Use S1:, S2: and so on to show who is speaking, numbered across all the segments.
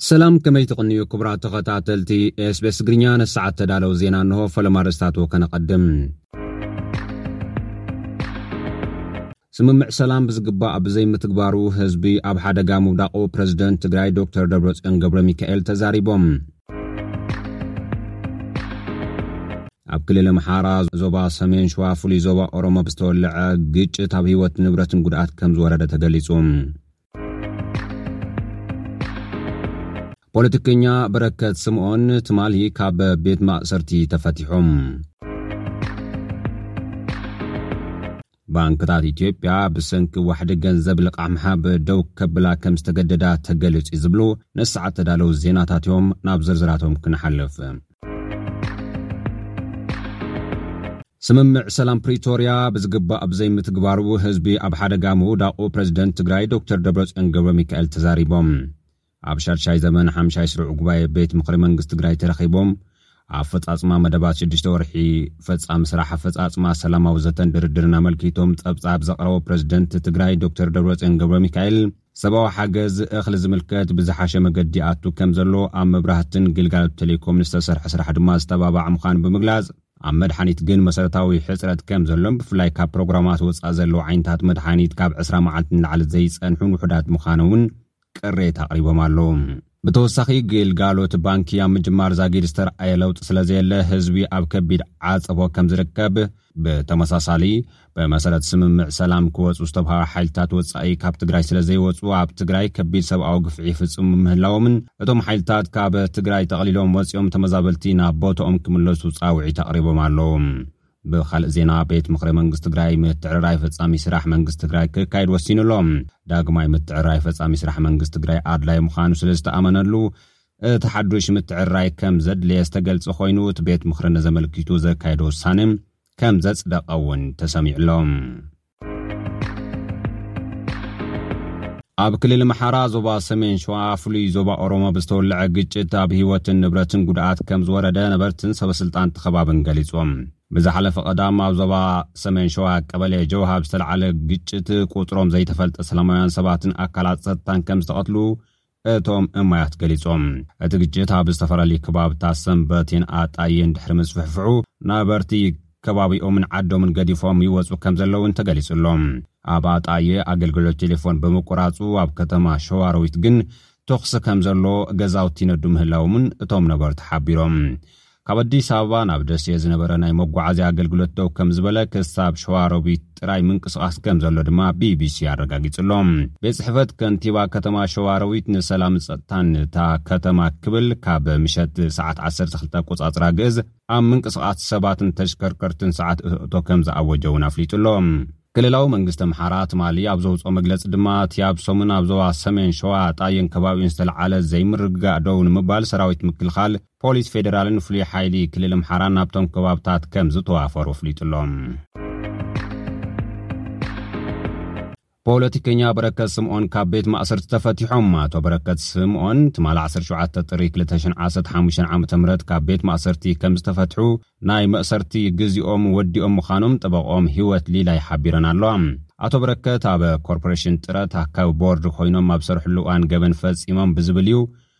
S1: ሰላም ከመይ ትቕንዩ ክቡራ ተኸታተልቲ ስቤስ ትግርኛ ነሰዓት ተዳለዉ ዜና እንሆ ፈለማ ርስታትዎ ከነቐድም ስምምዕ ሰላም ብዝግባእ ብዘይምትግባሩ ህዝቢ ኣብ ሓደጋ ምውዳቑ ፕረዚደንት ትግራይ ዶክተር ደብረፅዮን ገብረሚካኤል ተዛሪቦም። ኣብ ክልል ኣምሓራ ዞባ ሰሜን ሸዋ ፍሉይ ዞባ ኦሮሞ ብዝተወለዐ ግጭት ኣብ ህይወት ንብረትን ጉድኣት ከም ዝወረደ ተገሊፁ። ፖለቲከኛ በረከት ስምኦን ትማሊ ካብ ቤት ማእሰርቲ ተፈቲሖም። ባንክታት ኢትዮጵያ ብሰንኪ ዋሕዲ ገንዘብ ልቓሕ ምሓብ ደው ከብላ ከም ዝተገደዳ ተገሊጹ ዝብሉ ነሰዓት ተዳለዉ ዜናታት እዮም ናብ ዝርዝራቶም ክንሓልፍ ስምምዕ ሰላም ፕሪቶርያ ብዝግባእ ብዘይምትግባሩ ህዝቢ ኣብ ሓደጋ ምውዳቑ ፕረዚደንት ትግራይ ዶክተር ደብረፅዮን ገብረሚካኤል ተዛሪቦም። ኣብ ሻድሻይ ዘመን ሓምሻይ ስሩዕ ጉባኤ ቤት ምኽሪ መንግስቲ ትግራይ ተረኺቦም ኣፈፃፅማ መደባት ሽዱሽተ ወርሒ ፈፃሚ ስራሕ ኣፈፃፅማ ሰላማዊ ዘተን ድርድርን ኣመልኪቶም ፀብፃብ ዘቕረቡ ፕረዚደንት ትግራይ ዶክተር ደብረፅዮን ገብረሚካኤል ሰብኣዊ ሓገዝ እኽሊ ዝምልከት ብዝሓሸ መገዲ ይኣቱ ከም ዘሎ ኣብ መብራህትን ግልጋሎት ቴሌኮምን ዝተሰርሐ ስራሕ ድማ ዝተባባዕ ምዃኑ ብምግላፅ፣ ኣብ መድሓኒት ግን መሰረታዊ ሕፅረት ከም ዘሎን ብፍላይ ካብ ፕሮግራማት ወፃኢ ዘለዉ ዓይነታት መድሓኒት ካብ ዕስራ መዓልቲ ንላዕሊ ዘይፀንሑን ውሑዳት ምዃኖምን ቅሬታ ኣቕሪቦም ኣለዉ። ብተወሳኺ ግልጋሎት ባንኪ ኣብ ምጅማር ዛጊድ ዝተርኣየ ለውጢ ስለዘየለ ህዝቢ ኣብ ከቢድ ዓፀቦ ከምዝርከብ ብተመሳሳሊ ብመሰረት ስምምዕ ሰላም ክወፁ ዝተብሃሉ ሓይልታት ወፃኢ ካብ ትግራይ ስለዘይወፁ ኣብ ትግራይ ከቢድ ሰብኣዊ ግፍዒ ይፍፅሙ ምህላዎምን እቶም ሓይልታት ካብ ትግራይ ጠቕሊሎም ወፂኦም ተመዛበልቲ ናብ ቦትኦም ክምለሱ ፃውዒት ኣቕሪቦም ኣለዉ። ብኻልእ ዜና ቤት ምክሪ መንግስቲ ትግራይ ምትዕርራይ ፈፃሚ ስራሕ መንግስቲ ትግራይ ክካየድ ወሲኑ ኣሎ ዳግማይ ምትዕርራይ ፈፃሚ ስራሕ መንግስቲ ትግራይ ኣድላይ ምዃኑ ስለ ዝተኣመነሉ እቲ ሓዱሽ ምትዕርራይ ከም ዘድለየ ዝተገልጸ ኮይኑ እቲ ቤት ምክሪ ነዘመልኪቱ ዘካየደ ውሳነ ከም ዘፅደቐ እውን ተሰሚዑ ኣሎ ኣብ ክልል መሓራ ዞባ ሰሜን ሸዋ ፍሉይ ዞባ ኦሮሞ ብዝተወለዐ ግጭት ኣብ ህይወትን ንብረትን ጉድኣት ከም ዝወረደ ነበርትን ሰበስልጣን ተኸባብን ገሊጾም ብዝሓለፈ ቀዳም ኣብ ዞባ ሰሜን ሸዋ ቀበሌ ጀውሃ ብዝተለዓለ ግጭት ቁፅሮም ዘይተፈልጠ ሰላማውያን ሰባትን ኣካላት ጸጥታን ከም ዝተቐትሉ እቶም እማያት ገሊጾም። እቲ ግጭት ኣብ ዝተፈላለዩ ከባብታት ሰንበቴን ኣጣዬን ድሕሪ ምስፍሕፍሑ፣ ነበርቲ ከባቢኦምን ዓዶምን ገዲፎም ይወጹ ከምዘለዉ'ውን ተገሊጹ ኣሎ። ኣብ ኣጣየ ኣገልግሎት ቴሌፎን ብምቁራጹ ኣብ ከተማ ሸዋሮዊት ግን ተኹሲ ከምዘሎ፣ ገዛውቲ ይነዱ ምህላዎም'ውን እቶም ነበርቲ ሓቢሮም። ካብ ኣዲስ ኣበባ ናብ ደሴ ዝነበረ ናይ መጓዓዝያ ኣገልግሎት ደው ከም ዝበለ ክሳብ ሸዋሮቢት ጥራይ ምንቅስቓስ ከም ዘሎ ድማ ቢቢሲ ኣረጋጊጹ ኣሎ ቤት ጽሕፈት ከንቲባ ከተማ ሸዋሮቢት ንሰላም ጸጥታን እታ ከተማ ክብል ካብ ምሸት ሰዓት 12 ኣቆጻጽራ ግእዝ ኣብ ምንቅስቓስ ሰባትን ተሽከርከርትን ሰዓት እቶ ከም ዝኣወጀ እውን ኣፍሊጡ ኣሎ ክልላዊ መንግስቲ ኣምሓራ ትማሊ ኣብ ዘውፅኦ መግለፂ ድማ እቲ ኣብ ሰሙን ኣብ ዞባ ሰሜን ሸዋ ጣይን ከባቢኡን ዝተለዓለ ዘይምርግጋእ ደው ንምባል ሰራዊት ምክልኻል ፖሊስ ፌዴራልን ፍሉይ ሓይሊ ክልል ኣምሓራን ናብቶም ከባብታት ከም ዝተዋፈሩ ኣፍሊጡሎም። ፖለቲከኛ በረከት ስምኦን ካብ ቤት ማእሰርቲ ተፈቲሖም። ኣቶ በረከት ስምኦን ትማል 17 ጥሪ 2015 ዓ ም ካብ ቤት ማእሰርቲ ከም ዝተፈትሑ ናይ መእሰርቲ ግዜኦም ወዲኦም ምዃኖም ጠበቆም ህይወት ሊላይ ሓቢረን ኣለዋ። ኣቶ በረከት ኣብ ኮርፖሬሽን ጥረት ኣካቢ ቦርድ ኮይኖም ኣብ ዝሰርሕሉ እዋን ገበን ፈጺሞም ብዝብል እዩ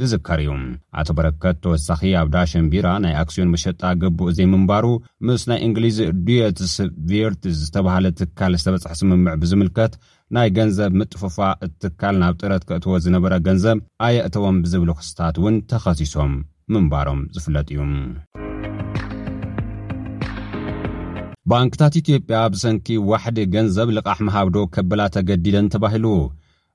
S1: ዝዝከር እዩ። ኣቶ በረከት ተወሳኺ ኣብ ዳሸን ቢራ ናይ ኣክስዮን መሸጣ ግቡእ ዘይምንባሩ ምስ ናይ እንግሊዝ ዱየትስ ቪርትዝ ዝተብሃለ ትካል ዝተበፅሐ ስምምዕ ብዝምልከት ናይ ገንዘብ ምጥፍፋእ እቲ ትካል ናብ ጥረት ከእትዎ ዝነበረ ገንዘብ ኣየእተወን ብዝብሉ ክስታት እውን ተኸሲሶም ምንባሮም ዝፍለጥ እዩ። ባንክታት ኢትዮጵያ ብሰንኪ ዋሕዲ ገንዘብ ልቓሕ ምሃብ ደው ከብላ ተገዲደን ተባሂሉ።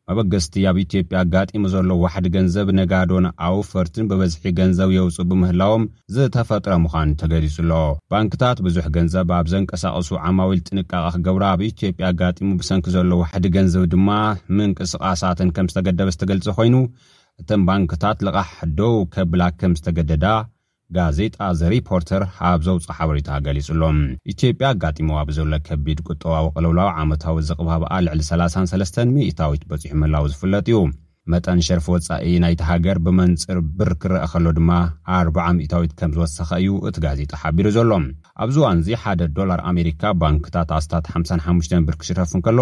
S1: መበገስቲ ኣብ ኢትዮጵያ ኣጋጢሙ ዘሎ ዋሕዲ ገንዘብ ነጋዶን ኣውፈርትን ብበዝሒ ገንዘብ የውፅኡ ብምህላዎም ዝተፈጥረ ምዃኑ ተገሊፁ ኣሎ። ባንክታት ብዙሕ ገንዘብ ኣብ ዘንቀሳቕሱ ዓማዊል ጥንቃቐ ክገብሩ ኣብ ኢትዮጵያ ኣጋጢሙ ብሰንኪ ዘሎ ዋሕዲ ገንዘብ ድማ ምንቅስቓሳተን ከምዝተገደበ ዝተገልፀ ኮይኑ እተን ባንክታት ልቓሕ ደው ከብላ ከምዝተገደዳ ጋዜጣ ዘ ሪፖርተር ኣብ ዘውጽኦ ሓበሬታ ገሊጹ'ሎ። ኢትዮጵያ ኣጋጢምዋ ብዘሎ ከቢድ ቁጠባዊ ቅልውላው ዓመታዊ ዝቕባበኣ ልዕሊ ሰላሳን ሰለስተን ሚኢታዊት በጺሑ ምህላዉ ዝፍለጥ እዩ። መጠን ሸርፊ ወጻኢ ናይታ ሃገር ብመንጽር ብር ክረኣ ከሎ ድማ ኣርብዓ ሚኢታዊት ከም ዝወሰኸ እዩ እቲ ጋዜጣ ሓቢሩ ዘሎ። ኣብዚ እዋን'ዚ ሓደ ዶላር ኣሜሪካ ኣብ ባንክታት ኣስታት ሓምሳን ሓሙሽተን ብር ክሽረፍ እንከሎ፣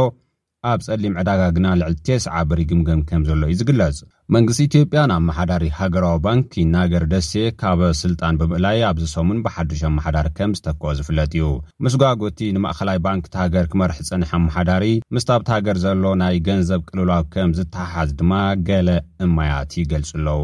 S1: ኣብ ጸሊም ዕዳጋ ግና ልዕሊ ቴስዓ ብር ይግምገም ከም ዘሎ እዩ ዝግለጽ። መንግስቲ ኢትዮጵያ ንኣመሓዳሪ ሃገራዊ ባንክ ይናገር ደሴ ካብ ስልጣን ብምእላይ ኣብዚ ሰሙን ብሓዱሽ ኣመሓዳሪ ከም ዝተክኦ ዝፍለጥ እዩ። ምስጓግ እቲ ንማእኸላይ ባንክ እታ ሃገር ክመርሕ ዝጸንሐ ኣመሓዳሪ ምስቲ ኣብታ ሃገር ዘሎ ናይ ገንዘብ ቅልውላው ከም ዝተሓሓዝ ድማ ገለ እማያት ይገልጹ ኣለዉ።